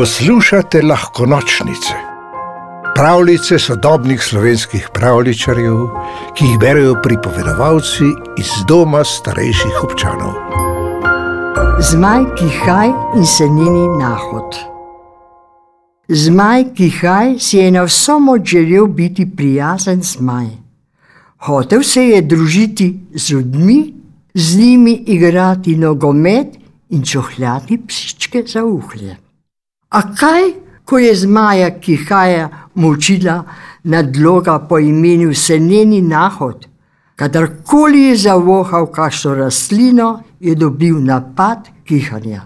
Poslušate lahko nočnice, pravljice sodobnih slovenskih pravličarjev, ki jih berijo pripovedovalci iz doma starejših občanov. Zmaj Kihaj in senjeni nahod. Zmaj Kihaj si je na vso moč želel biti prijazen zmaj. Hotev se je družiti z ljudmi, z njimi igrati nogomet in čohljati psičke za uhlje. A kaj, ko je zmaja Kihaja močila nadloga po imenu senjeni nahod? Kadarkoli je zavohal kakšno rastlino, je dobil napad kihanja.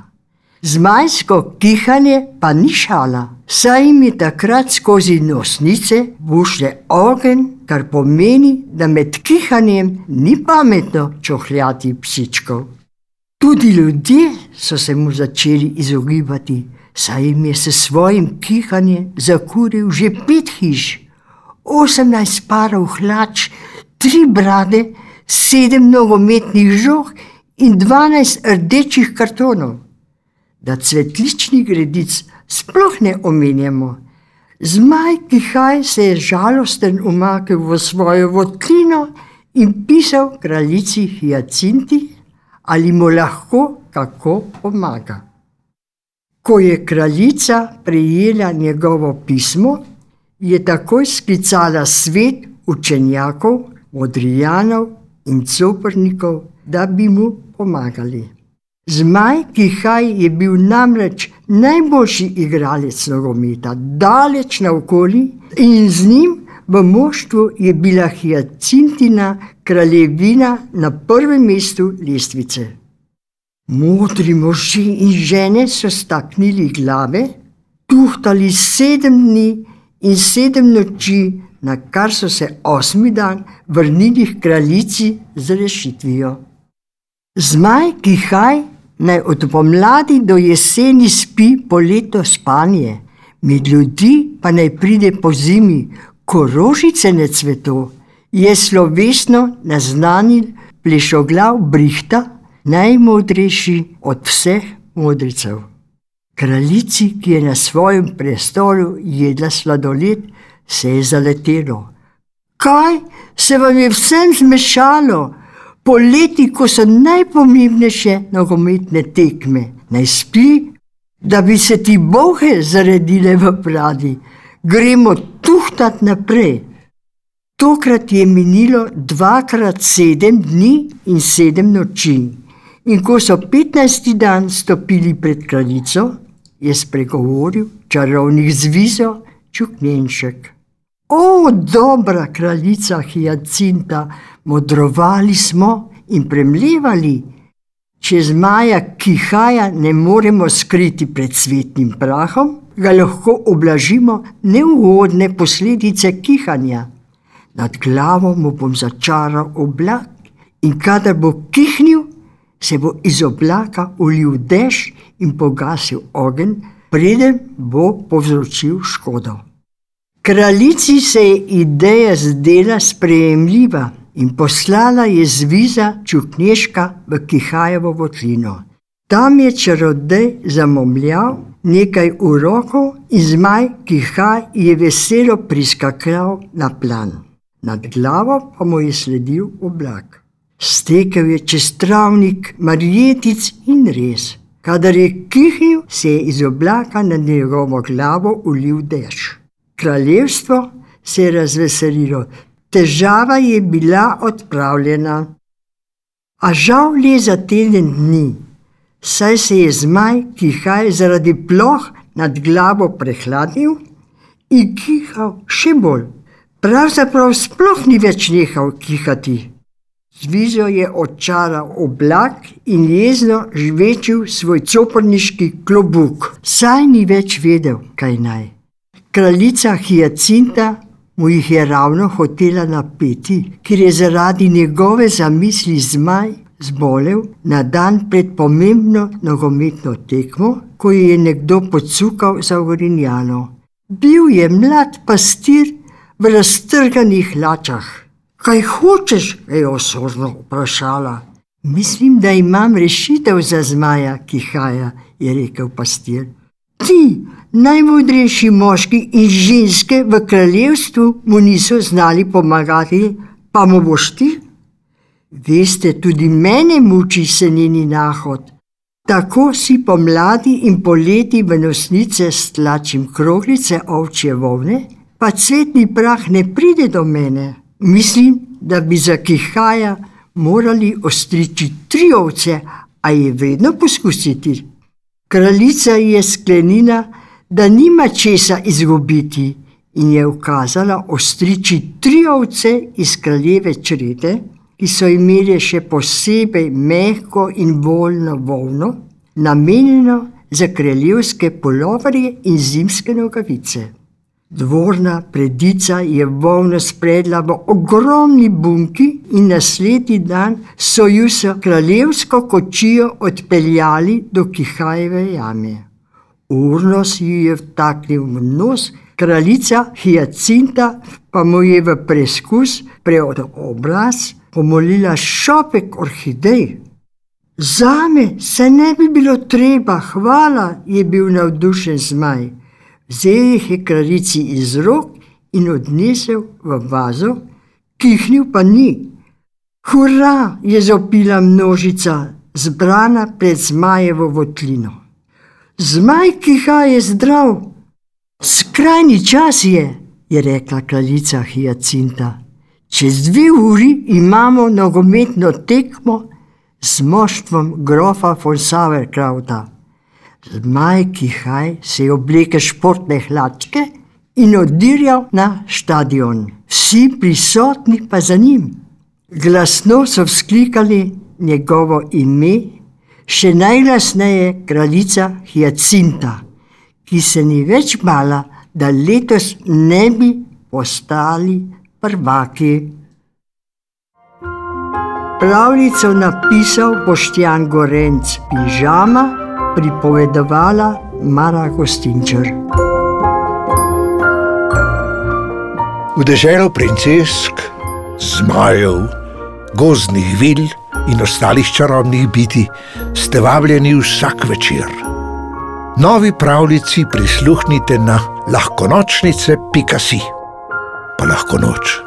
Zmajsko kihanje pa ni šala, saj jim je takrat skozi nosnice bušle ogen, kar pomeni, da med kihanjem ni pametno čohljati psičkov. Tudi ljudje so se mu začeli izogibati, saj jim je s svojim kihanjem zakuril že pet hiš, osemnajst parov hlač, tri brade, sedem nogometnih žog in dvanajst rdečih kartonov. Da cvetličnih gredic sploh ne omenjamo. Zmaj Kihaj se je žalosten umaknil v svojo vodklino in pisal kraljici Hyacinti, ali mu lahko kako pomaga. Ko je kraljica prejela njegovo pismo, je takoj sklicala svet učenjakov, modrijanov in coprnikov, da bi mu pomagali. Zmaj Kihaj je bil namreč najboljši igralec nogometa, daleč naokoli, in z njim v moštvu je bila Hyacintina kraljevina na prvem mestu lestvice. Modri možje in žene so staknili glave, tuhtali sedem dni in sedem noči, na kar so se osmi dan vrnili k kraljici z rešitvijo. Zmaj Kihaj naj od pomladi do jeseni spi poleto spanje, med ljudi pa naj pride po zimi, ko rožice ne cveto, je slovesno naznanil plešoglav Brihta, najmodrejši od vseh modricev. Kraljici, ki je na svojem prestolu jedla sladoled, se je zaletelo. Kaj se vam je vsem zmešalo? Poleti, ko so najpomembnejše nogometne tekme, naj spi, da bi se ti bohe zaredile v pradi, gremo tuhtat naprej. Tokrat je minilo dvakrat sedem dni in sedem noči. In ko so petnajsti dan stopili pred kraljico, je spregovoril čarovnik z vizo Čuknjenšek. O, dobra kraljica Hyacinta, modrovali smo in premljevali. Če zmaja Kihaja ne moremo skriti pred svetnim prahom, ga lahko oblažimo neugodne posledice kihanja. Nad glavo mu bom začaral oblak in kadar bo kihnil, se bo iz oblaka ulil dež in pogasil ogen, preden bo povzročil škodo. Kraljici se je ideja zdela sprejemljiva in poslala je zviza Čukneška v Kihajevo votlino. Tam je čarodej zamomljal nekaj urokov in zmaj Kihaj je veselo priskakljal na plan. Nad glavo pa mu je sledil oblak. Stekel je čez travnik, marjetic in res. Kadar je kihnil, se je iz oblaka na njegovo glavo ulil dež. Kraljevstvo se je razveselilo, težava je bila odpravljena. A žal le za teden dni, saj se je zmaj Kihaj zaradi ploh nad glavo prehladil in kihal še bolj. Pravzaprav sploh ni več nehal kihati. Zvizo je očaral oblak in jezno žvečil svoj coprniški klobuk, saj ni več vedel, kaj naj. Kraljica Hyacinta mu jih je ravno hotela napeti, ker je zaradi njegove zamisli zmaj zbolel na dan pred pomembno nogometno tekmo, ko je nekdo podsukal za Gorinjano. Bil je mlad pastir, v raztrganih lačah. Kaj hočeš, je osorno vprašala. Mislim, da imam rešitev za zmaja, ki haja, je rekel pastir. Ti, najmodrejši moški in ženske v kraljestvu, mu niso znali pomagati, pa mu boš ti? Veste, tudi mene muči se njeni nahod. Tako si pomladi in poleti v nosnice stlačim kroglice ovčje volne, pa cvetni prah ne pride do mene. Mislim, da bi za kihaja morali ostriči tri ovce, a je vedno poskusiti. Kraljica je sklenila, da nima česa izgubiti, in je ukazala ostriči tri ovce iz kraljeve črede, ki so imeli še posebej mehko in voljno volno, namenjeno za kraljevske polovarje in zimske nogavice. Dvorna predica je volno spredla v ogromni bunki in naslednji dan so jo s kraljevsko kočijo odpeljali do Kihajeve jame. Urno si jo je vtaknil v nos, kraljica Hyacinta pa mu je v preizkus pred obraz pomolila šopek orhidej. Zame se ne bi bilo treba, hvala, je bil navdušen zmaj. Vzel jih je kraljici iz rok in odnesel v vazo, kihnil pa ni. Hurra, je zopila množica, zbrana pred zmajevo votlino. Zmaj kiha je zdrav, skrajni čas je, je rekla kraljica Hyacinta. Čez dve uri imamo nogometno tekmo z moštvom grofa von Sauerkrauta. Zmaj Kihaj se je oblekel športne hlačke in oddirjal na stadion. Vsi prisotni pa za njim. Glasno so vzklikali njegovo ime, še najglasneje kraljica Hyacinta, ki se ni več bala, da letos ne bi postali prvaki. Pravljico napisal Boštjan Gorenc, pižama, pripovedovala Mara Gostinčer. V deželo princesk, zmajev, gozdnih vil in ostalih čarobnih biti ste vabljeni vsak večer. Novi pravljici prisluhnite na lahkonočnice.si pa lahko noč.